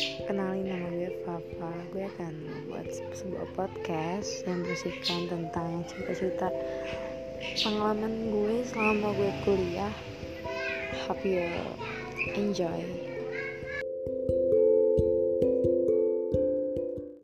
Kenalin nama gue Papa Gue akan membuat sebuah podcast yang berisikan tentang cerita-cerita pengalaman gue selama gue kuliah. Hope you enjoy.